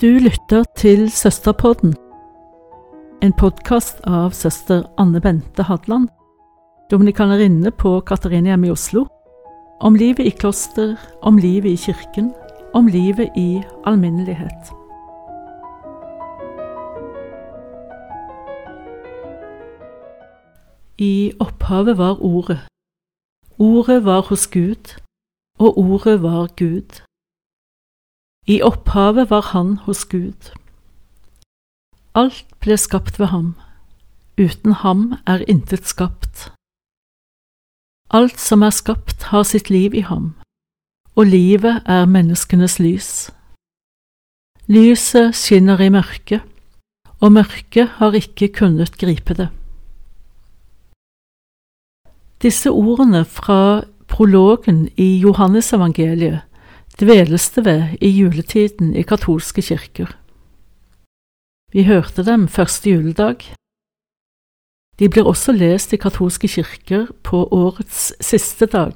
Du lytter til Søsterpodden, en podkast av søster Anne Bente Hadland, dominikanerinne på Katarinehjemmet i Oslo, om livet i kloster, om livet i kirken, om livet i alminnelighet. I opphavet var Ordet. Ordet var hos Gud, og Ordet var Gud. I opphavet var Han hos Gud. Alt ble skapt ved ham. Uten ham er intet skapt. Alt som er skapt, har sitt liv i ham, og livet er menneskenes lys. Lyset skinner i mørket, og mørket har ikke kunnet gripe det. Disse ordene fra prologen i Johannesevangeliet dveles det ved i juletiden i katolske kirker. Vi hørte dem første juledag. De blir også lest i katolske kirker på årets siste dag,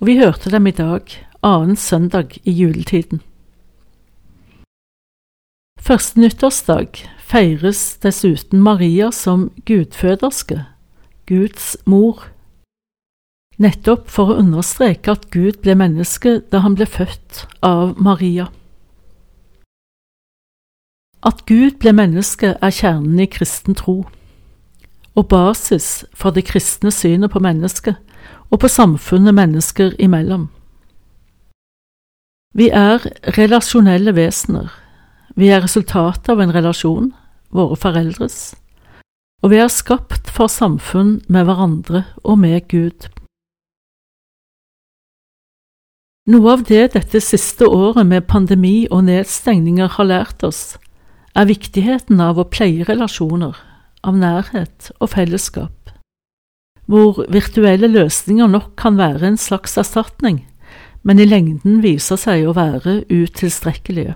og vi hørte dem i dag, annen søndag i juletiden. Første nyttårsdag feires dessuten Maria som gudføderske, Guds mor nettopp for å understreke at Gud ble menneske da han ble født av Maria. At Gud ble menneske er kjernen i kristen tro, og basis for det kristne synet på mennesket og på samfunnet mennesker imellom. Vi er relasjonelle vesener, vi er resultatet av en relasjon, våre foreldres, og vi er skapt for samfunn med hverandre og med Gud. Noe av det dette siste året med pandemi og nedstengninger har lært oss, er viktigheten av å pleie relasjoner, av nærhet og fellesskap, hvor virtuelle løsninger nok kan være en slags erstatning, men i lengden viser seg å være utilstrekkelige.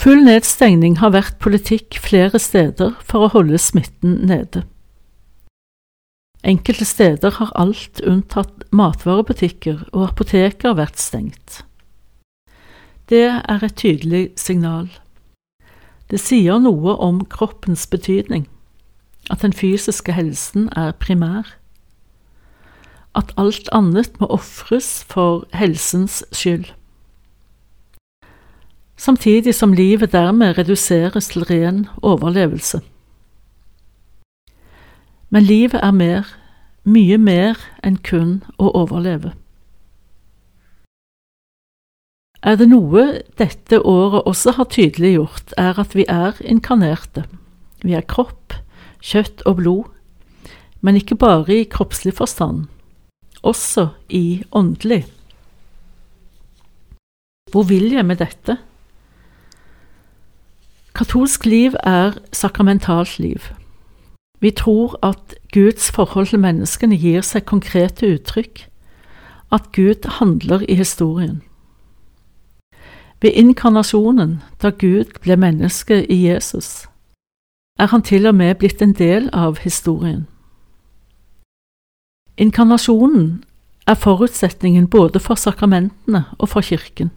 Full nedstengning har vært politikk flere steder for å holde smitten nede. Enkelte steder har alt unntatt matvarebutikker og apoteker vært stengt. Det er et tydelig signal. Det sier noe om kroppens betydning, at den fysiske helsen er primær, at alt annet må ofres for helsens skyld. Samtidig som livet dermed reduseres til ren overlevelse. Men livet er mer, mye mer enn kun å overleve. Er det noe dette året også har tydeliggjort, er at vi er inkarnerte. Vi er kropp, kjøtt og blod, men ikke bare i kroppslig forstand, også i åndelig. Hvor vil jeg med dette? Katolsk liv er sakramentalt liv. Vi tror at Guds forhold til menneskene gir seg konkrete uttrykk, at Gud handler i historien. Ved inkarnasjonen, da Gud ble menneske i Jesus, er han til og med blitt en del av historien. Inkarnasjonen er forutsetningen både for sakramentene og for kirken.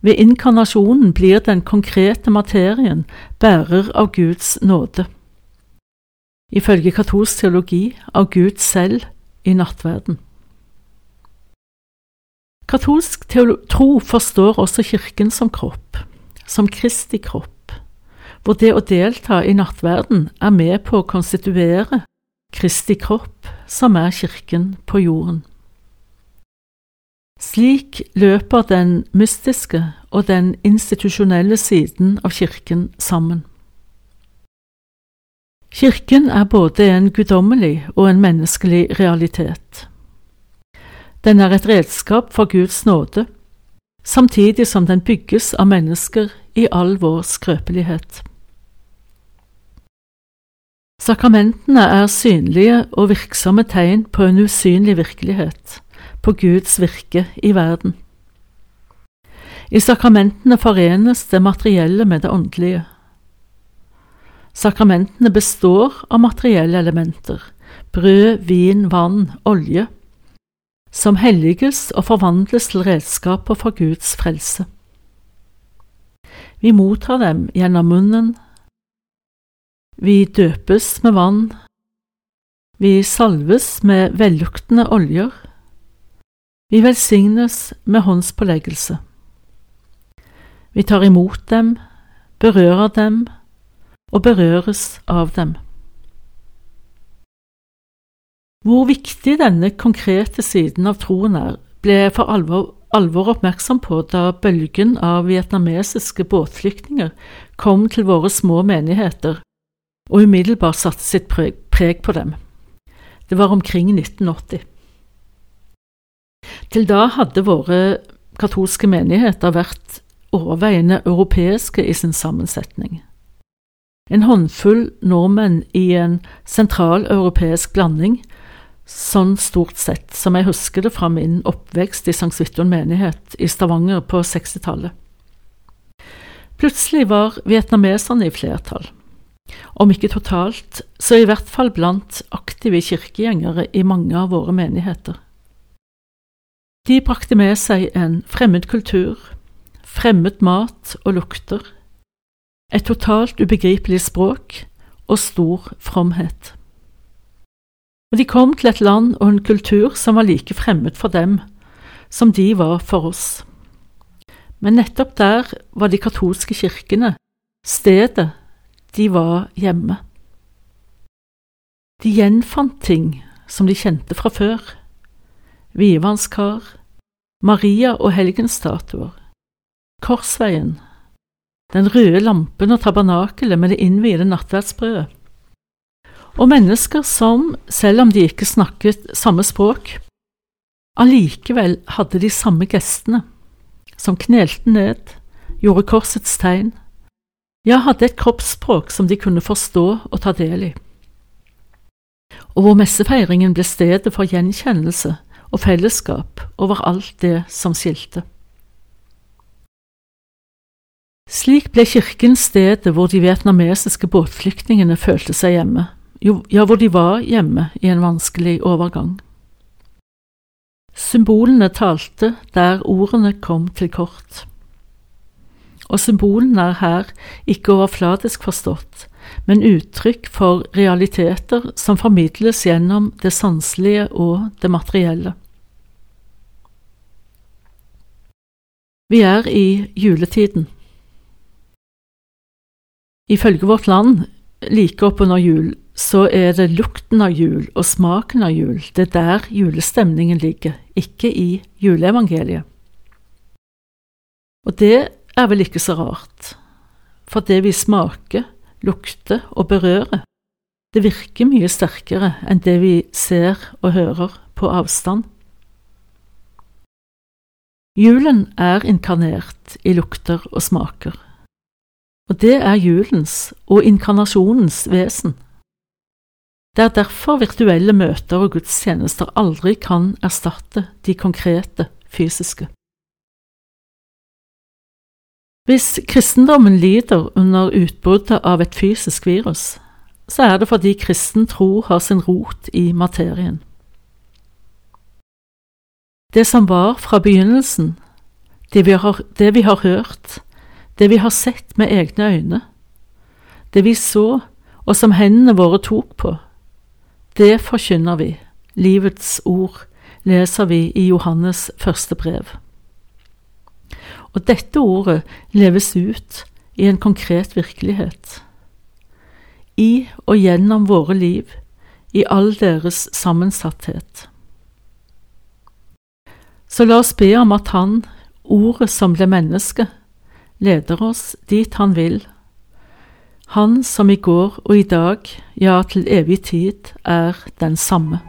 Ved inkarnasjonen blir den konkrete materien bærer av Guds nåde ifølge katolsk teologi av Gud selv i nattverden. Katolsk tro forstår også Kirken som kropp, som Kristi kropp, hvor det å delta i nattverden er med på å konstituere Kristi kropp, som er Kirken på jorden. Slik løper den mystiske og den institusjonelle siden av Kirken sammen. Kirken er både en guddommelig og en menneskelig realitet. Den er et redskap for Guds nåde, samtidig som den bygges av mennesker i all vår skrøpelighet. Sakramentene er synlige og virksomme tegn på en usynlig virkelighet, på Guds virke i verden. I sakramentene forenes det materielle med det åndelige. Sakramentene består av materielle elementer, brød, vin, vann, olje, som helliges og forvandles til redskaper for Guds frelse. Vi mottar dem gjennom munnen. Vi døpes med vann. Vi salves med velluktende oljer. Vi velsignes med håndspåleggelse. Vi tar imot dem, berører dem og berøres av dem. Hvor viktig denne konkrete siden av troen er, ble jeg for alvor, alvor oppmerksom på da bølgen av vietnamesiske båtflyktninger kom til våre små menigheter og umiddelbart satte sitt preg på dem. Det var omkring 1980. Til da hadde våre katolske menigheter vært overveiende europeiske i sin sammensetning. En håndfull nordmenn i en sentraleuropeisk blanding, sånn stort sett som jeg husker det fra min oppvekst i Sankt Svithun menighet i Stavanger på 60-tallet. Plutselig var vietnameserne i flertall. Om ikke totalt, så i hvert fall blant aktive kirkegjengere i mange av våre menigheter. De brakte med seg en fremmed kultur, fremmed mat og lukter, et totalt ubegripelig språk og stor fromhet. Og de kom til et land og en kultur som var like fremmed for dem som de var for oss. Men nettopp der var de katolske kirkene stedet de var hjemme. De gjenfant ting som de kjente fra før. Vivannskar, Maria og helgenstatuer, Korsveien, den røde lampen og tabernakelet med det innviede nattverdsbrødet. Og mennesker som, selv om de ikke snakket samme språk, allikevel hadde de samme gestene, som knelte ned, gjorde korsets tegn, ja, hadde et kroppsspråk som de kunne forstå og ta del i, og hvor messefeiringen ble stedet for gjenkjennelse og fellesskap over alt det som skilte. Slik ble kirken stedet hvor de vietnamesiske båtflyktningene følte seg hjemme, ja, hvor de var hjemme i en vanskelig overgang. Symbolene talte der ordene kom til kort og symbolene er her ikke overfladisk forstått, men uttrykk for realiteter som formidles gjennom det sanselige og det materielle. Vi er i juletiden. Ifølge Vårt Land, like oppunder jul, så er det lukten av jul og smaken av jul, det er der julestemningen ligger, ikke i juleevangeliet. Og det er vel ikke så rart, for det vi smaker, lukter og berører, det virker mye sterkere enn det vi ser og hører på avstand. Julen er inkarnert i lukter og smaker, og det er julens og inkarnasjonens vesen. Det er derfor virtuelle møter og gudstjenester aldri kan erstatte de konkrete, fysiske. Hvis kristendommen lider under utbruddet av et fysisk virus, så er det fordi kristen tro har sin rot i materien. Det som var fra begynnelsen, det vi har, det vi har hørt, det vi har sett med egne øyne, det vi så og som hendene våre tok på, det forkynner vi, livets ord, leser vi i Johannes første brev. Og dette ordet leves ut i en konkret virkelighet. I og gjennom våre liv, i all deres sammensatthet. Så la oss be om at Han, Ordet som ble menneske, leder oss dit Han vil. Han som i går og i dag, ja, til evig tid, er den samme.